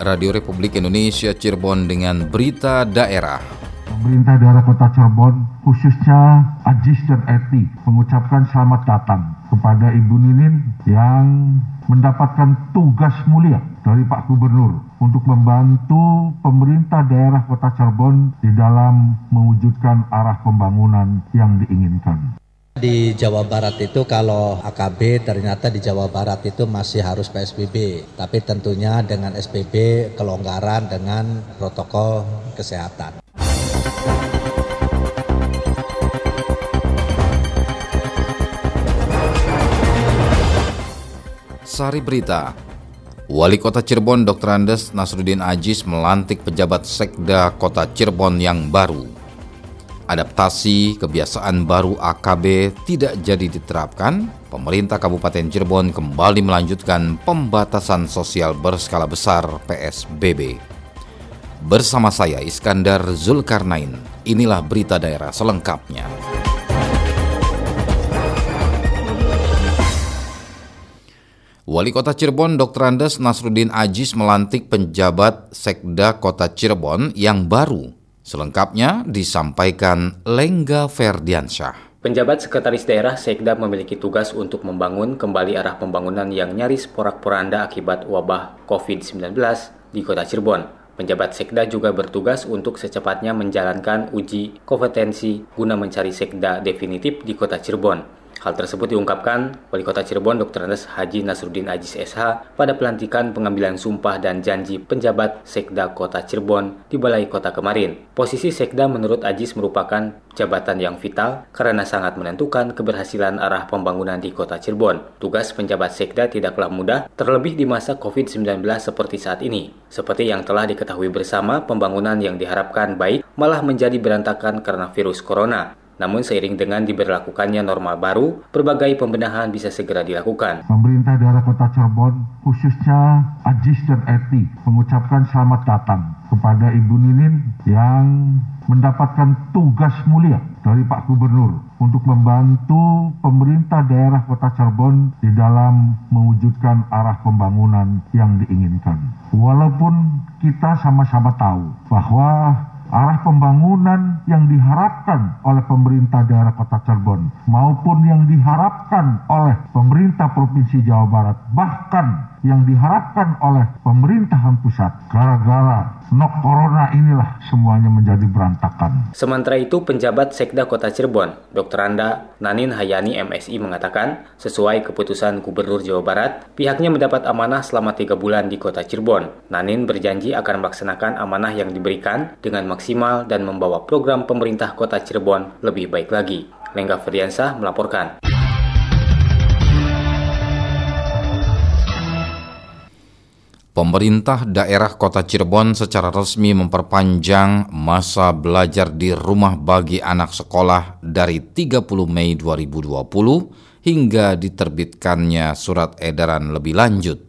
Radio Republik Indonesia Cirebon dengan berita daerah. Pemerintah daerah kota Cirebon, khususnya Ajis dan Eti, mengucapkan selamat datang kepada Ibu Ninin yang mendapatkan tugas mulia dari Pak Gubernur untuk membantu pemerintah daerah kota Cirebon di dalam mewujudkan arah pembangunan yang diinginkan. Di Jawa Barat itu kalau AKB ternyata di Jawa Barat itu masih harus PSBB, tapi tentunya dengan SBB kelonggaran dengan protokol kesehatan. Sari Berita Wali Kota Cirebon Dr. Andes Nasruddin Ajis melantik pejabat Sekda Kota Cirebon yang baru adaptasi kebiasaan baru AKB tidak jadi diterapkan, pemerintah Kabupaten Cirebon kembali melanjutkan pembatasan sosial berskala besar PSBB. Bersama saya Iskandar Zulkarnain, inilah berita daerah selengkapnya. Wali Kota Cirebon Dr. Andes Nasruddin Ajis melantik penjabat Sekda Kota Cirebon yang baru Selengkapnya disampaikan Lengga Ferdiansyah. Penjabat Sekretaris Daerah Sekda memiliki tugas untuk membangun kembali arah pembangunan yang nyaris porak-poranda akibat wabah COVID-19 di kota Cirebon. Penjabat Sekda juga bertugas untuk secepatnya menjalankan uji kompetensi guna mencari Sekda definitif di kota Cirebon. Hal tersebut diungkapkan Wali Kota Cirebon Dr. Andes Haji Nasruddin Ajis SH pada pelantikan pengambilan sumpah dan janji penjabat Sekda Kota Cirebon di Balai Kota kemarin. Posisi Sekda menurut Ajis merupakan jabatan yang vital karena sangat menentukan keberhasilan arah pembangunan di Kota Cirebon. Tugas penjabat Sekda tidaklah mudah, terlebih di masa COVID-19 seperti saat ini. Seperti yang telah diketahui bersama, pembangunan yang diharapkan baik malah menjadi berantakan karena virus corona. Namun seiring dengan diberlakukannya normal baru, berbagai pembenahan bisa segera dilakukan. Pemerintah daerah kota Cirebon, khususnya Ajis dan Eti, mengucapkan selamat datang kepada Ibu Ninin yang mendapatkan tugas mulia dari Pak Gubernur untuk membantu pemerintah daerah kota Cirebon di dalam mewujudkan arah pembangunan yang diinginkan. Walaupun kita sama-sama tahu bahwa arah pembangunan yang diharapkan oleh pemerintah daerah kota Cirebon maupun yang diharapkan oleh pemerintah Provinsi Jawa Barat bahkan yang diharapkan oleh pemerintahan pusat gara-gara nok corona inilah semuanya menjadi berantakan. Sementara itu penjabat Sekda Kota Cirebon, Dr. Anda Nanin Hayani MSI mengatakan sesuai keputusan Gubernur Jawa Barat, pihaknya mendapat amanah selama tiga bulan di Kota Cirebon. Nanin berjanji akan melaksanakan amanah yang diberikan dengan maksimal dan membawa program pemerintah Kota Cirebon lebih baik lagi. Lengga Ferdiansah melaporkan. Pemerintah daerah Kota Cirebon secara resmi memperpanjang masa belajar di rumah bagi anak sekolah dari 30 Mei 2020 hingga diterbitkannya surat edaran lebih lanjut.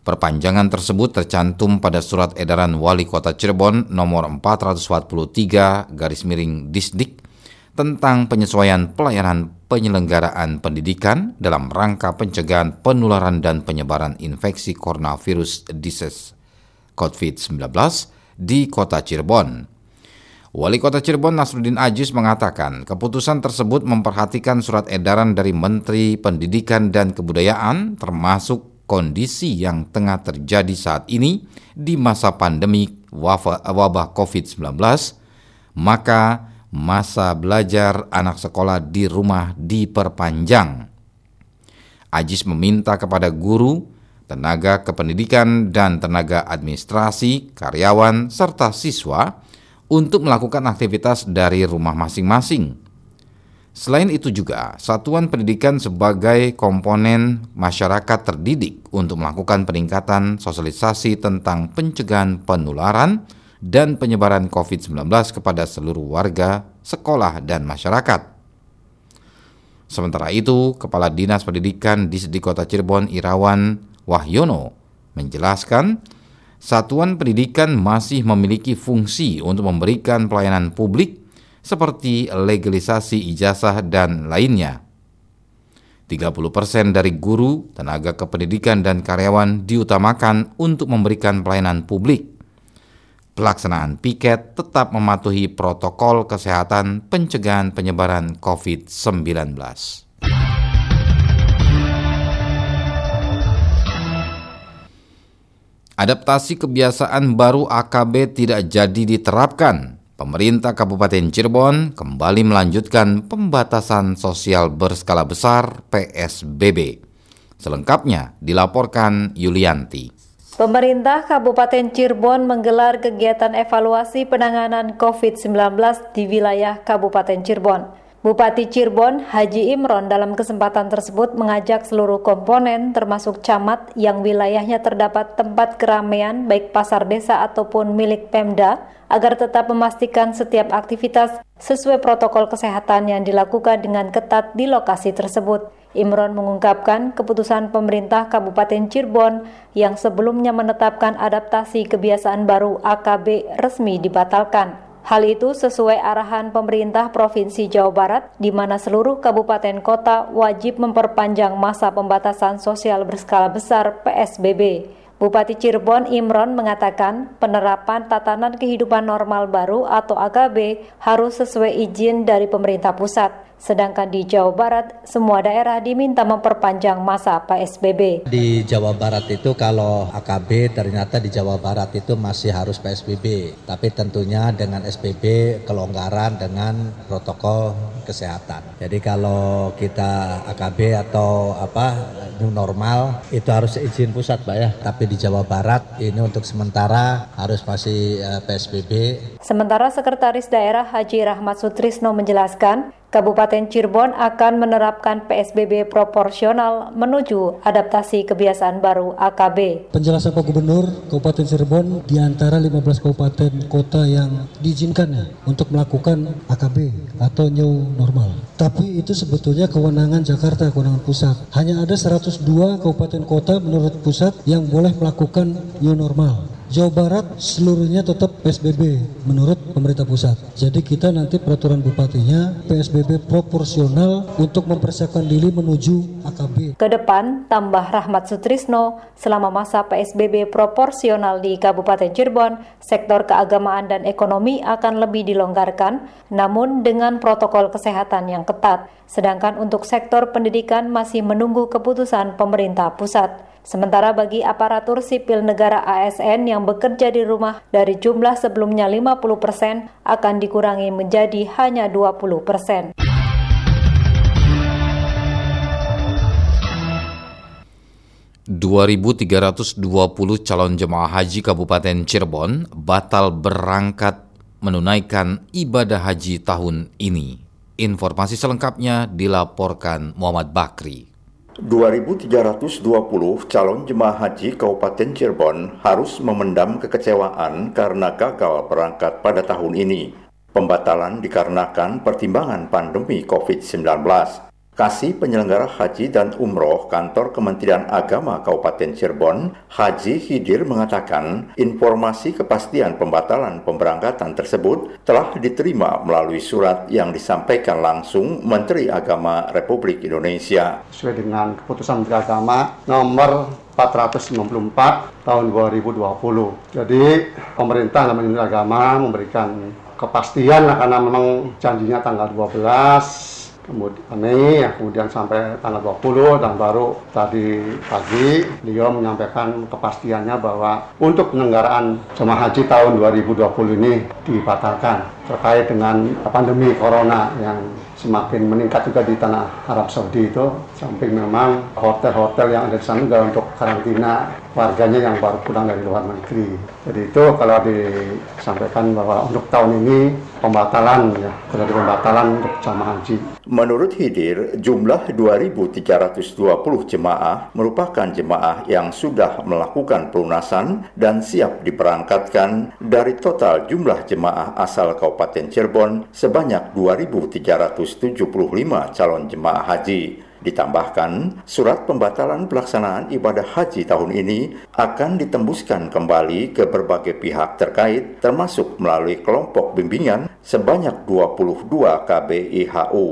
Perpanjangan tersebut tercantum pada surat edaran Wali Kota Cirebon nomor 443 garis miring Disdik tentang penyesuaian pelayanan penyelenggaraan pendidikan dalam rangka pencegahan penularan dan penyebaran infeksi coronavirus disease COVID-19 di kota Cirebon. Wali Kota Cirebon Nasruddin Ajis mengatakan keputusan tersebut memperhatikan surat edaran dari Menteri Pendidikan dan Kebudayaan termasuk kondisi yang tengah terjadi saat ini di masa pandemi wabah COVID-19, maka masa belajar anak sekolah di rumah diperpanjang. Ajis meminta kepada guru, tenaga kependidikan, dan tenaga administrasi, karyawan, serta siswa untuk melakukan aktivitas dari rumah masing-masing. Selain itu juga, satuan pendidikan sebagai komponen masyarakat terdidik untuk melakukan peningkatan sosialisasi tentang pencegahan penularan, dan penyebaran COVID-19 kepada seluruh warga, sekolah, dan masyarakat. Sementara itu, Kepala Dinas Pendidikan di Kota Cirebon Irawan Wahyono menjelaskan satuan pendidikan masih memiliki fungsi untuk memberikan pelayanan publik seperti legalisasi ijazah dan lainnya. 30% dari guru, tenaga kependidikan, dan karyawan diutamakan untuk memberikan pelayanan publik. Pelaksanaan piket tetap mematuhi protokol kesehatan pencegahan penyebaran COVID-19. Adaptasi kebiasaan baru AKB tidak jadi diterapkan pemerintah Kabupaten Cirebon kembali melanjutkan pembatasan sosial berskala besar PSBB. Selengkapnya dilaporkan Yulianti. Pemerintah Kabupaten Cirebon menggelar kegiatan evaluasi penanganan COVID-19 di wilayah Kabupaten Cirebon. Bupati Cirebon, Haji Imron dalam kesempatan tersebut mengajak seluruh komponen termasuk camat yang wilayahnya terdapat tempat keramaian baik pasar desa ataupun milik Pemda agar tetap memastikan setiap aktivitas sesuai protokol kesehatan yang dilakukan dengan ketat di lokasi tersebut. Imron mengungkapkan keputusan pemerintah Kabupaten Cirebon yang sebelumnya menetapkan adaptasi kebiasaan baru AKB resmi dibatalkan. Hal itu sesuai arahan pemerintah Provinsi Jawa Barat, di mana seluruh kabupaten kota wajib memperpanjang masa pembatasan sosial berskala besar PSBB. Bupati Cirebon Imron mengatakan penerapan tatanan kehidupan normal baru atau AKB harus sesuai izin dari pemerintah pusat. Sedangkan di Jawa Barat, semua daerah diminta memperpanjang masa PSBB. Di Jawa Barat itu kalau AKB ternyata di Jawa Barat itu masih harus PSBB. Tapi tentunya dengan SBB kelonggaran dengan protokol kesehatan. Jadi kalau kita AKB atau apa new normal itu harus izin pusat Pak ya. Tapi di Jawa Barat ini untuk sementara harus masih eh, PSBB. Sementara Sekretaris Daerah Haji Rahmat Sutrisno menjelaskan, Kabupaten Cirebon akan menerapkan PSBB proporsional menuju adaptasi kebiasaan baru AKB. Penjelasan Pak Gubernur Kabupaten Cirebon di antara 15 kabupaten kota yang diizinkan ya untuk melakukan AKB atau new normal. Tapi itu sebetulnya kewenangan Jakarta, kewenangan pusat. Hanya ada 102 kabupaten kota menurut pusat yang boleh melakukan new normal. Jawa Barat seluruhnya tetap PSBB menurut pemerintah pusat. Jadi kita nanti peraturan bupatinya PSBB proporsional untuk mempersiapkan diri menuju AKB. Ke depan, tambah Rahmat Sutrisno, selama masa PSBB proporsional di Kabupaten Cirebon, sektor keagamaan dan ekonomi akan lebih dilonggarkan, namun dengan protokol kesehatan yang ketat. Sedangkan untuk sektor pendidikan masih menunggu keputusan pemerintah pusat. Sementara bagi aparatur sipil negara ASN yang bekerja di rumah dari jumlah sebelumnya 50 persen akan dikurangi menjadi hanya 20 persen. calon jemaah haji Kabupaten Cirebon batal berangkat menunaikan ibadah haji tahun ini. Informasi selengkapnya dilaporkan Muhammad Bakri. 2.320 calon jemaah haji Kabupaten Cirebon harus memendam kekecewaan karena gagal berangkat pada tahun ini. Pembatalan dikarenakan pertimbangan pandemi COVID-19. Kasih penyelenggara haji dan umroh kantor Kementerian Agama Kabupaten Cirebon, Haji Hidir mengatakan informasi kepastian pembatalan pemberangkatan tersebut telah diterima melalui surat yang disampaikan langsung Menteri Agama Republik Indonesia. Sesuai dengan keputusan Menteri Agama nomor 494 tahun 2020. Jadi pemerintah dan Menteri Agama memberikan kepastian karena memang janjinya tanggal 12 kemudian Mei kemudian sampai tanggal 20 dan baru tadi pagi beliau menyampaikan kepastiannya bahwa untuk penyelenggaraan jemaah haji tahun 2020 ini dibatalkan terkait dengan pandemi corona yang semakin meningkat juga di tanah Arab Saudi itu samping memang hotel-hotel yang ada di sana juga untuk karantina warganya yang baru pulang dari luar negeri. Jadi itu kalau disampaikan bahwa untuk tahun ini pembatalan ya, terjadi pembatalan untuk jamaah haji. Menurut Hidir, jumlah 2.320 jemaah merupakan jemaah yang sudah melakukan pelunasan dan siap diberangkatkan dari total jumlah jemaah asal Kabupaten Cirebon sebanyak 2.375 calon jemaah haji. Ditambahkan, surat pembatalan pelaksanaan ibadah haji tahun ini akan ditembuskan kembali ke berbagai pihak terkait termasuk melalui kelompok bimbingan sebanyak 22 KBIHU.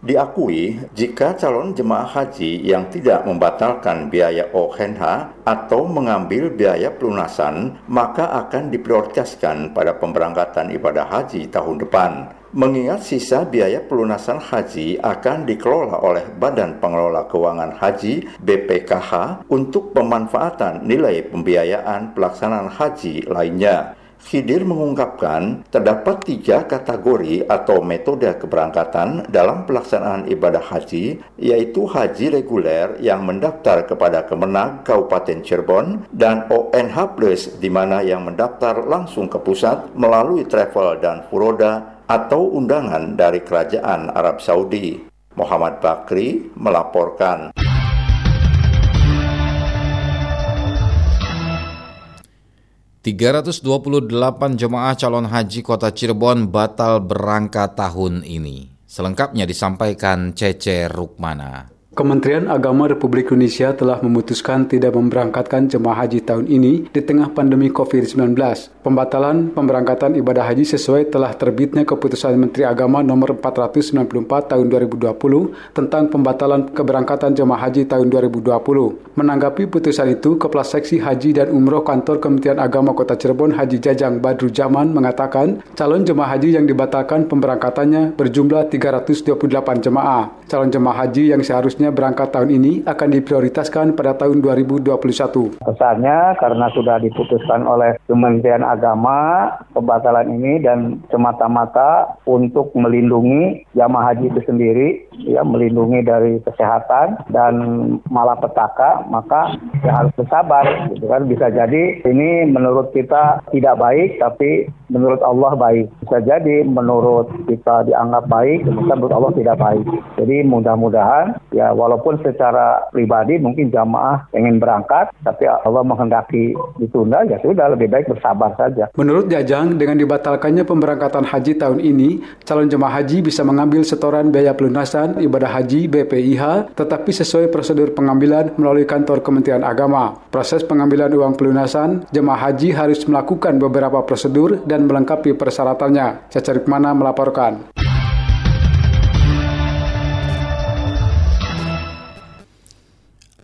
Diakui jika calon jemaah haji yang tidak membatalkan biaya OHNH atau mengambil biaya pelunasan, maka akan diprioritaskan pada pemberangkatan ibadah haji tahun depan. Mengingat sisa biaya pelunasan haji akan dikelola oleh Badan Pengelola Keuangan Haji BPKH untuk pemanfaatan nilai pembiayaan pelaksanaan haji lainnya. Khidir mengungkapkan terdapat tiga kategori atau metode keberangkatan dalam pelaksanaan ibadah haji, yaitu haji reguler yang mendaftar kepada Kemenang Kabupaten Cirebon dan ONH Plus di mana yang mendaftar langsung ke pusat melalui travel dan furoda atau undangan dari Kerajaan Arab Saudi. Muhammad Bakri melaporkan. 328 jemaah calon haji kota Cirebon batal berangkat tahun ini. Selengkapnya disampaikan Cece Rukmana. Kementerian Agama Republik Indonesia telah memutuskan tidak memberangkatkan jemaah haji tahun ini di tengah pandemi COVID-19. Pembatalan pemberangkatan ibadah haji sesuai telah terbitnya keputusan Menteri Agama nomor 494 tahun 2020 tentang pembatalan keberangkatan jemaah haji tahun 2020. Menanggapi putusan itu, Kepala Seksi Haji dan Umroh Kantor Kementerian Agama Kota Cirebon Haji Jajang Badru Jaman mengatakan calon jemaah haji yang dibatalkan pemberangkatannya berjumlah 328 jemaah. Calon jemaah haji yang seharusnya berangkat tahun ini akan diprioritaskan pada tahun 2021. Kesannya karena sudah diputuskan oleh Kementerian Agama pembatalan ini dan semata-mata untuk melindungi jamaah haji itu sendiri, ya melindungi dari kesehatan dan malapetaka, maka ya harus bersabar, gitu kan. Bisa jadi ini menurut kita tidak baik, tapi menurut Allah baik. Bisa jadi menurut kita dianggap baik, menurut Allah tidak baik. Jadi mudah-mudahan ya walaupun secara pribadi mungkin jamaah ingin berangkat, tapi Allah menghendaki ditunda, ya sudah lebih baik bersabar saja. Menurut Jajang, dengan dibatalkannya pemberangkatan haji tahun ini, calon jemaah haji bisa mengambil setoran biaya pelunasan ibadah haji BPIH, tetapi sesuai prosedur pengambilan melalui kantor Kementerian Agama. Proses pengambilan uang pelunasan, jemaah haji harus melakukan beberapa prosedur dan melengkapi persyaratannya. Cacarik Mana melaporkan.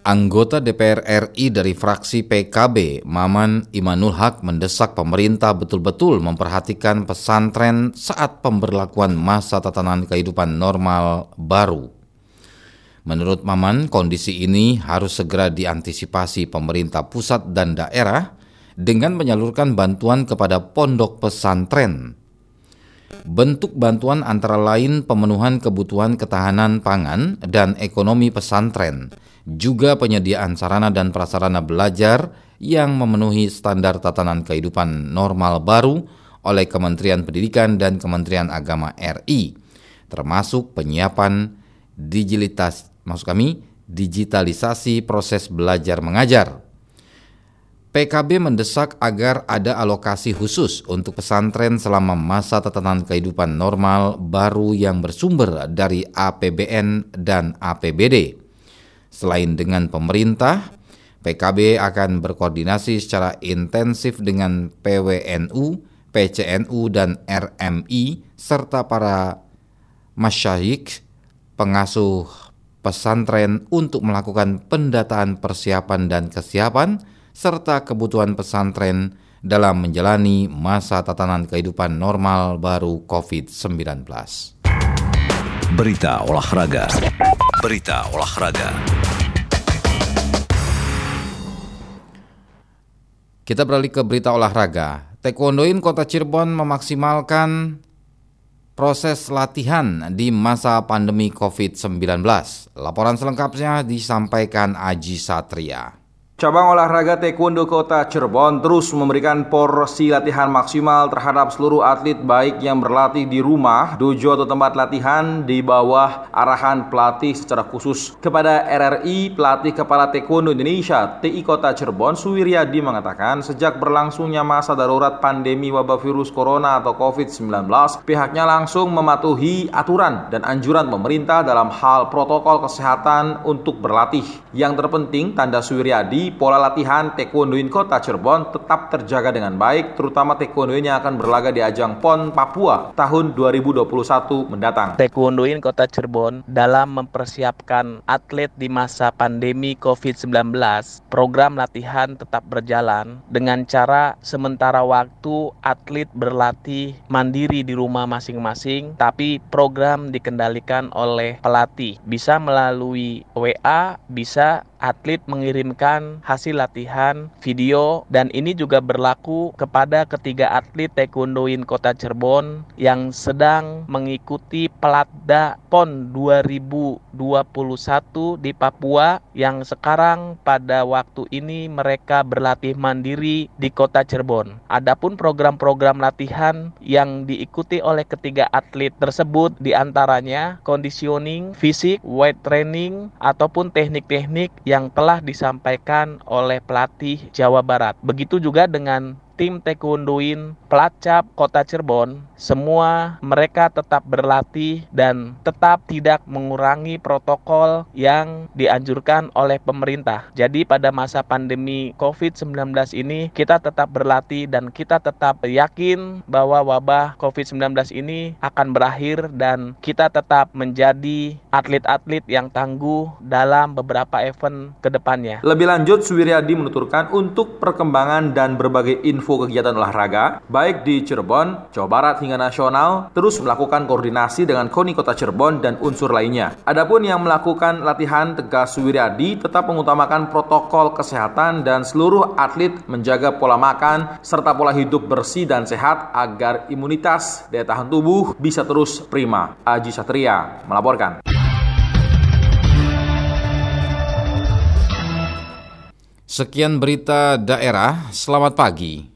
Anggota DPR RI dari fraksi PKB, Maman Imanul Haq mendesak pemerintah betul-betul memperhatikan pesantren saat pemberlakuan masa tatanan kehidupan normal baru. Menurut Maman, kondisi ini harus segera diantisipasi pemerintah pusat dan daerah dengan menyalurkan bantuan kepada pondok pesantren. Bentuk bantuan antara lain pemenuhan kebutuhan ketahanan pangan dan ekonomi pesantren, juga penyediaan sarana dan prasarana belajar yang memenuhi standar tatanan kehidupan normal baru oleh Kementerian Pendidikan dan Kementerian Agama RI, termasuk penyiapan digitalitas, maksud kami, digitalisasi proses belajar mengajar. PKB mendesak agar ada alokasi khusus untuk pesantren selama masa tatanan kehidupan normal baru yang bersumber dari APBN dan APBD. Selain dengan pemerintah, PKB akan berkoordinasi secara intensif dengan PWNU, PCNU, dan RMI, serta para masyayik, pengasuh pesantren untuk melakukan pendataan persiapan dan kesiapan, serta kebutuhan pesantren dalam menjalani masa tatanan kehidupan normal baru COVID-19. Berita olahraga. Berita olahraga. Kita beralih ke berita olahraga. Taekwondoin Kota Cirebon memaksimalkan proses latihan di masa pandemi COVID-19. Laporan selengkapnya disampaikan Aji Satria. Cabang olahraga taekwondo kota Cirebon terus memberikan porsi latihan maksimal terhadap seluruh atlet baik yang berlatih di rumah, dojo atau tempat latihan di bawah arahan pelatih secara khusus. Kepada RRI, pelatih kepala taekwondo Indonesia TI Kota Cirebon Suwiryadi mengatakan sejak berlangsungnya masa darurat pandemi wabah virus corona atau COVID-19, pihaknya langsung mematuhi aturan dan anjuran pemerintah dalam hal protokol kesehatan untuk berlatih. Yang terpenting, tanda Suwiryadi Pola latihan taekwondoin kota Cirebon tetap terjaga dengan baik, terutama taekwondoin yang akan berlaga di ajang PON Papua tahun 2021 mendatang. Taekwondoin kota Cirebon dalam mempersiapkan atlet di masa pandemi COVID-19, program latihan tetap berjalan dengan cara sementara waktu atlet berlatih mandiri di rumah masing-masing, tapi program dikendalikan oleh pelatih. Bisa melalui WA, bisa atlet mengirimkan hasil latihan video dan ini juga berlaku kepada ketiga atlet taekwondoin Kota Cirebon yang sedang mengikuti Pelatda PON 2021 di Papua yang sekarang pada waktu ini mereka berlatih mandiri di Kota Cirebon. Adapun program-program latihan yang diikuti oleh ketiga atlet tersebut di antaranya conditioning, fisik, weight training ataupun teknik-teknik yang telah disampaikan oleh pelatih Jawa Barat. Begitu juga dengan tim taekwondoin Pelacap Kota Cirebon, semua mereka tetap berlatih dan tetap tidak mengurangi protokol yang dianjurkan oleh pemerintah. Jadi pada masa pandemi COVID-19 ini kita tetap berlatih dan kita tetap yakin bahwa wabah COVID-19 ini akan berakhir dan kita tetap menjadi atlet-atlet yang tangguh dalam beberapa event ke depannya. Lebih lanjut, Suwiryadi menuturkan untuk perkembangan dan berbagai info info kegiatan olahraga, baik di Cirebon, Jawa Barat hingga nasional, terus melakukan koordinasi dengan KONI Kota Cirebon dan unsur lainnya. Adapun yang melakukan latihan Tegas Suwiryadi tetap mengutamakan protokol kesehatan dan seluruh atlet menjaga pola makan serta pola hidup bersih dan sehat agar imunitas daya tahan tubuh bisa terus prima. Aji Satria melaporkan. Sekian berita daerah. Selamat pagi.